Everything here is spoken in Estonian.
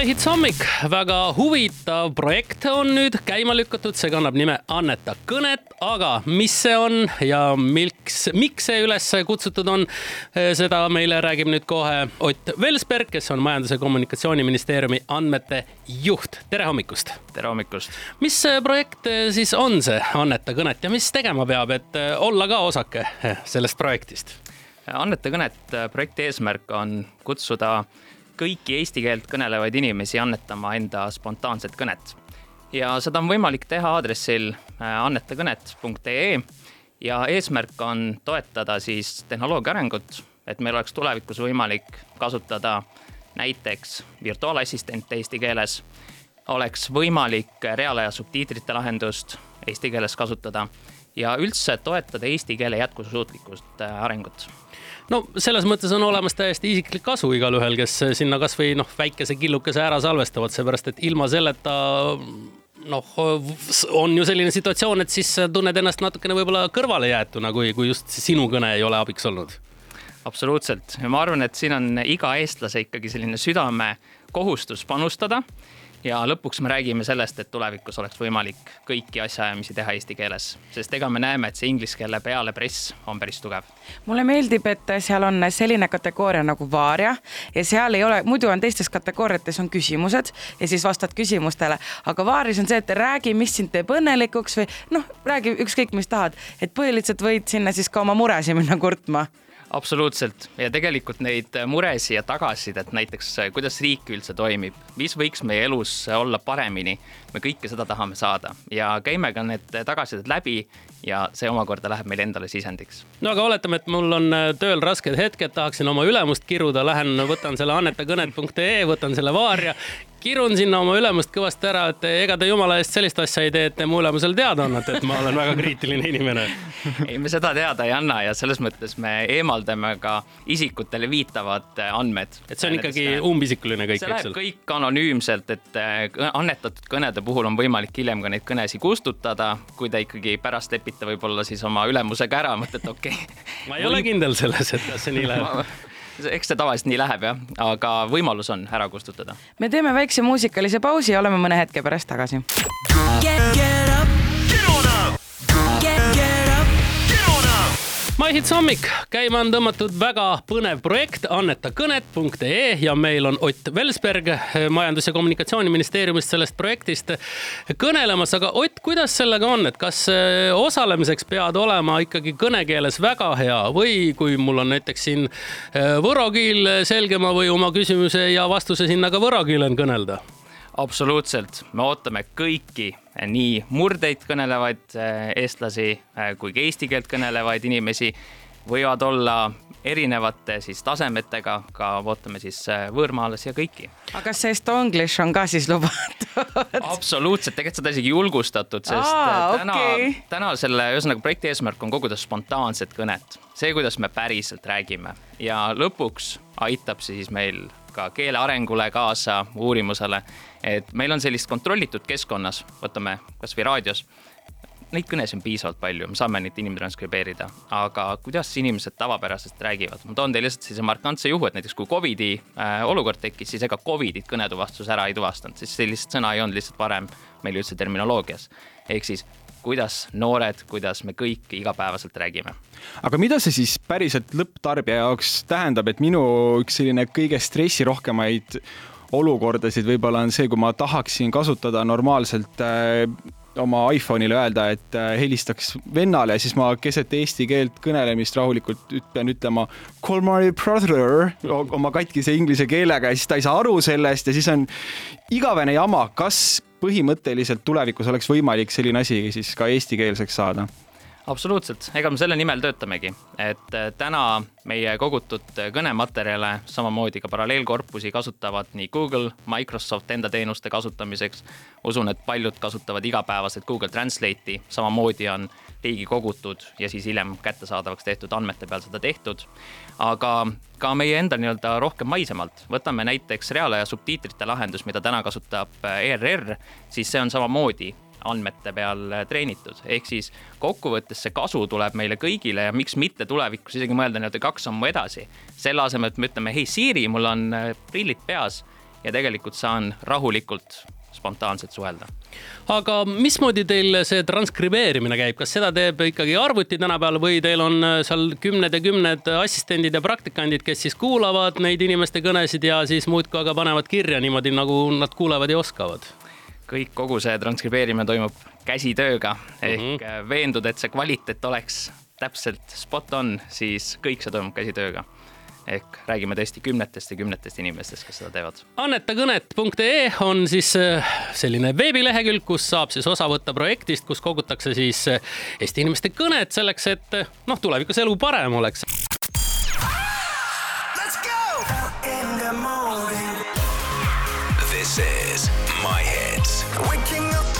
MyHits hommik, väga huvitav projekt on nüüd käima lükatud, see kannab nime Anneta kõnet, aga mis see on ja miks, miks see üles kutsutud on, seda meile räägib nüüd kohe Ott Velsberg, kes on Majandus- ja Kommunikatsiooniministeeriumi andmete juht. tere hommikust! tere hommikust! mis projekt siis on see Anneta kõnet ja mis tegema peab, et olla ka osake sellest projektist? anneta kõnet projekti eesmärk on kutsuda kõiki eesti keelt kõnelevaid inimesi annetama enda spontaanset kõnet. ja seda on võimalik teha aadressil äh, annetakõnet.ee ja eesmärk on toetada siis tehnoloogia arengut, et meil oleks tulevikus võimalik kasutada näiteks virtuaalassistente eesti keeles, oleks võimalik reaalaja subtiitrite lahendust eesti keeles kasutada ja üldse toetada eesti keele jätkusuutlikkust äh, arengut no selles mõttes on olemas täiesti isiklik kasu igalühel, kes sinna kasvõi noh, väikese killukese ära salvestavad, seepärast et ilma selleta noh, on ju selline situatsioon, et siis tunned ennast natukene võib-olla kõrvalejäetuna, kui, kui just sinu kõne ei ole abiks olnud. absoluutselt ja ma arvan, et siin on iga eestlase ikkagi selline südamekohustus panustada ja lõpuks me räägime sellest, et tulevikus oleks võimalik kõiki asjaajamisi teha eesti keeles, sest ega me näeme, et see inglise keele pealepress on päris tugev. mulle meeldib, et seal on selline kategooria nagu vaaria ja seal ei ole, muidu on teistes kategooriates on küsimused ja siis vastad küsimustele, aga vaaris on see, et räägi, mis sind teeb õnnelikuks või noh, räägi ükskõik, mis tahad, et põhiliselt võid sinna siis ka oma muresid minna kurtma absoluutselt ja tegelikult neid muresid ja tagasisidet näiteks, kuidas riik üldse toimib, mis võiks meie elus olla paremini. me kõike seda tahame saada ja käime ka need tagasisidet läbi ja see omakorda läheb meile endale sisendiks. no aga oletame, et mul on tööl rasked hetked, tahaksin oma ülemust kiruda, lähen võtan selle annetakõned.ee, võtan selle vaaria kirun sinna oma ülemust kõvasti ära, et ega te jumala eest sellist asja ei tee, et te mu ülemusele teada annate, et ma olen väga kriitiline inimene. ei, me seda teada ei anna ja selles mõttes me eemaldame ka isikutele viitavad andmed. et see on ikkagi umbisikuline kõik, eks ole? kõik anonüümselt, et äh, annetatud kõnede puhul on võimalik hiljem ka neid kõnesid kustutada, kui te ikkagi pärast lepite võib-olla siis oma ülemusega ära, mõtlete okei okay.. ma ei ole kindel selles, et kas see nii läheb eks see tavaliselt nii läheb jah, aga võimalus on ära kustutada. me teeme väikse muusikalise pausi ja oleme mõne hetke pärast tagasi. MyHits hommik, käima on tõmmatud väga põnev projekt annetakõnet.ee ja meil on Ott Velsberg Majandus- ja Kommunikatsiooniministeeriumist sellest projektist kõnelemas. aga Ott, kuidas sellega on, et kas eh, osalemiseks pead olema ikkagi kõnekeeles väga hea või kui mul on näiteks siin eh, võro keel selgema või oma küsimuse ja vastuse sinna ka võro keelen kõnelda? Absoluutselt, me ootame kõiki nii murdeid kõnelevaid eh, eestlasi eh, kui ka eesti keelt kõnelevaid inimesi. võivad olla erinevate siis tasemetega, ka ootame siis eh, võõrmaalasi ja kõiki. aga kas see Estonglish on ka siis lubatud absoluutselt, tegelikult seda isegi julgustatud, sest Aa, täna okay., täna selle, ühesõnaga projekti eesmärk on koguda spontaanset kõnet, see, kuidas me päriselt räägime ja lõpuks aitab siis meil ka keele arengule kaasa, uurimusele. et meil on sellist kontrollitud keskkonnas, võtame kasvõi raadios neid kõnesid on piisavalt palju, me saame neid inimesi transkribeerida, aga kuidas inimesed tavapäraselt räägivad, ma toon teile lihtsalt sellise markantse juhu, et näiteks kui Covidi äh, olukord tekkis, siis ega Covidit kõnetuvastus ära ei tuvastanud, sest sellist sõna ei olnud lihtsalt varem meil üldse terminoloogias. ehk siis kuidas noored, kuidas me kõik igapäevaselt räägime. aga mida see siis päriselt lõpptarbija jaoks tähendab, et minu üks selline kõige stressirohkemaid olukordasid võib-olla on see, kui ma tahaksin kasutada normaalselt äh, oma iPhone'ile öelda, et äh, helistaks vennale siis ma keset eesti keelt kõnelemist rahulikult pean ütlema call my brother oma katkise inglise keelega ja siis ta ei saa aru sellest ja siis on igavene jama. kas põhimõtteliselt tulevikus oleks võimalik selline asi siis ka eestikeelseks saada? Absoluutselt, ega me selle nimel töötamegi, et äh, täna meie kogutud kõnematerjale, samamoodi ka paralleelkorpusi kasutavad nii Google, Microsoft enda teenuste kasutamiseks. usun, et paljud kasutavad igapäevaselt Google Translate'i, samamoodi on riigi kogutud ja siis hiljem kättesaadavaks tehtud andmete peal seda tehtud. aga ka meie enda nii-öelda rohkem maisemalt, võtame näiteks reaalaja subtiitrite lahendus, mida täna kasutab ERR, siis see on samamoodi andmete peal treenitud, ehk siis kokkuvõttes see kasu tuleb meile kõigile ja miks mitte tulevikus isegi mõelda nii-öelda kaks sammu edasi. selle asemel, et me ütleme, hei Siri, mul on äh, prillid peas ja tegelikult saan rahulikult spontaanselt suhelda. aga mismoodi teil see transkribeerimine käib, kas seda teeb ikkagi arvuti tänapäeval või teil on äh, seal kümned ja kümned assistendid ja praktikandid, kes siis kuulavad neid inimeste kõnesid ja siis muudkui aga panevad kirja niimoodi, nagu nad kuulevad ja oskavad? kõik, kogu see transkribeerimine toimub käsitööga ehk mm -hmm. veendud, et see kvaliteet oleks täpselt spot on, siis kõik see toimub käsitööga ehk räägime tõesti kümnetest ja kümnetest inimestest, kes seda teevad. annetakõnet.ee on siis äh, selline veebilehekülg, kus saab siis osa võtta projektist, kus kogutakse siis äh, Eesti inimeste kõned selleks, et äh, noh, tulevikus elu parem oleks. This is my head. Waking up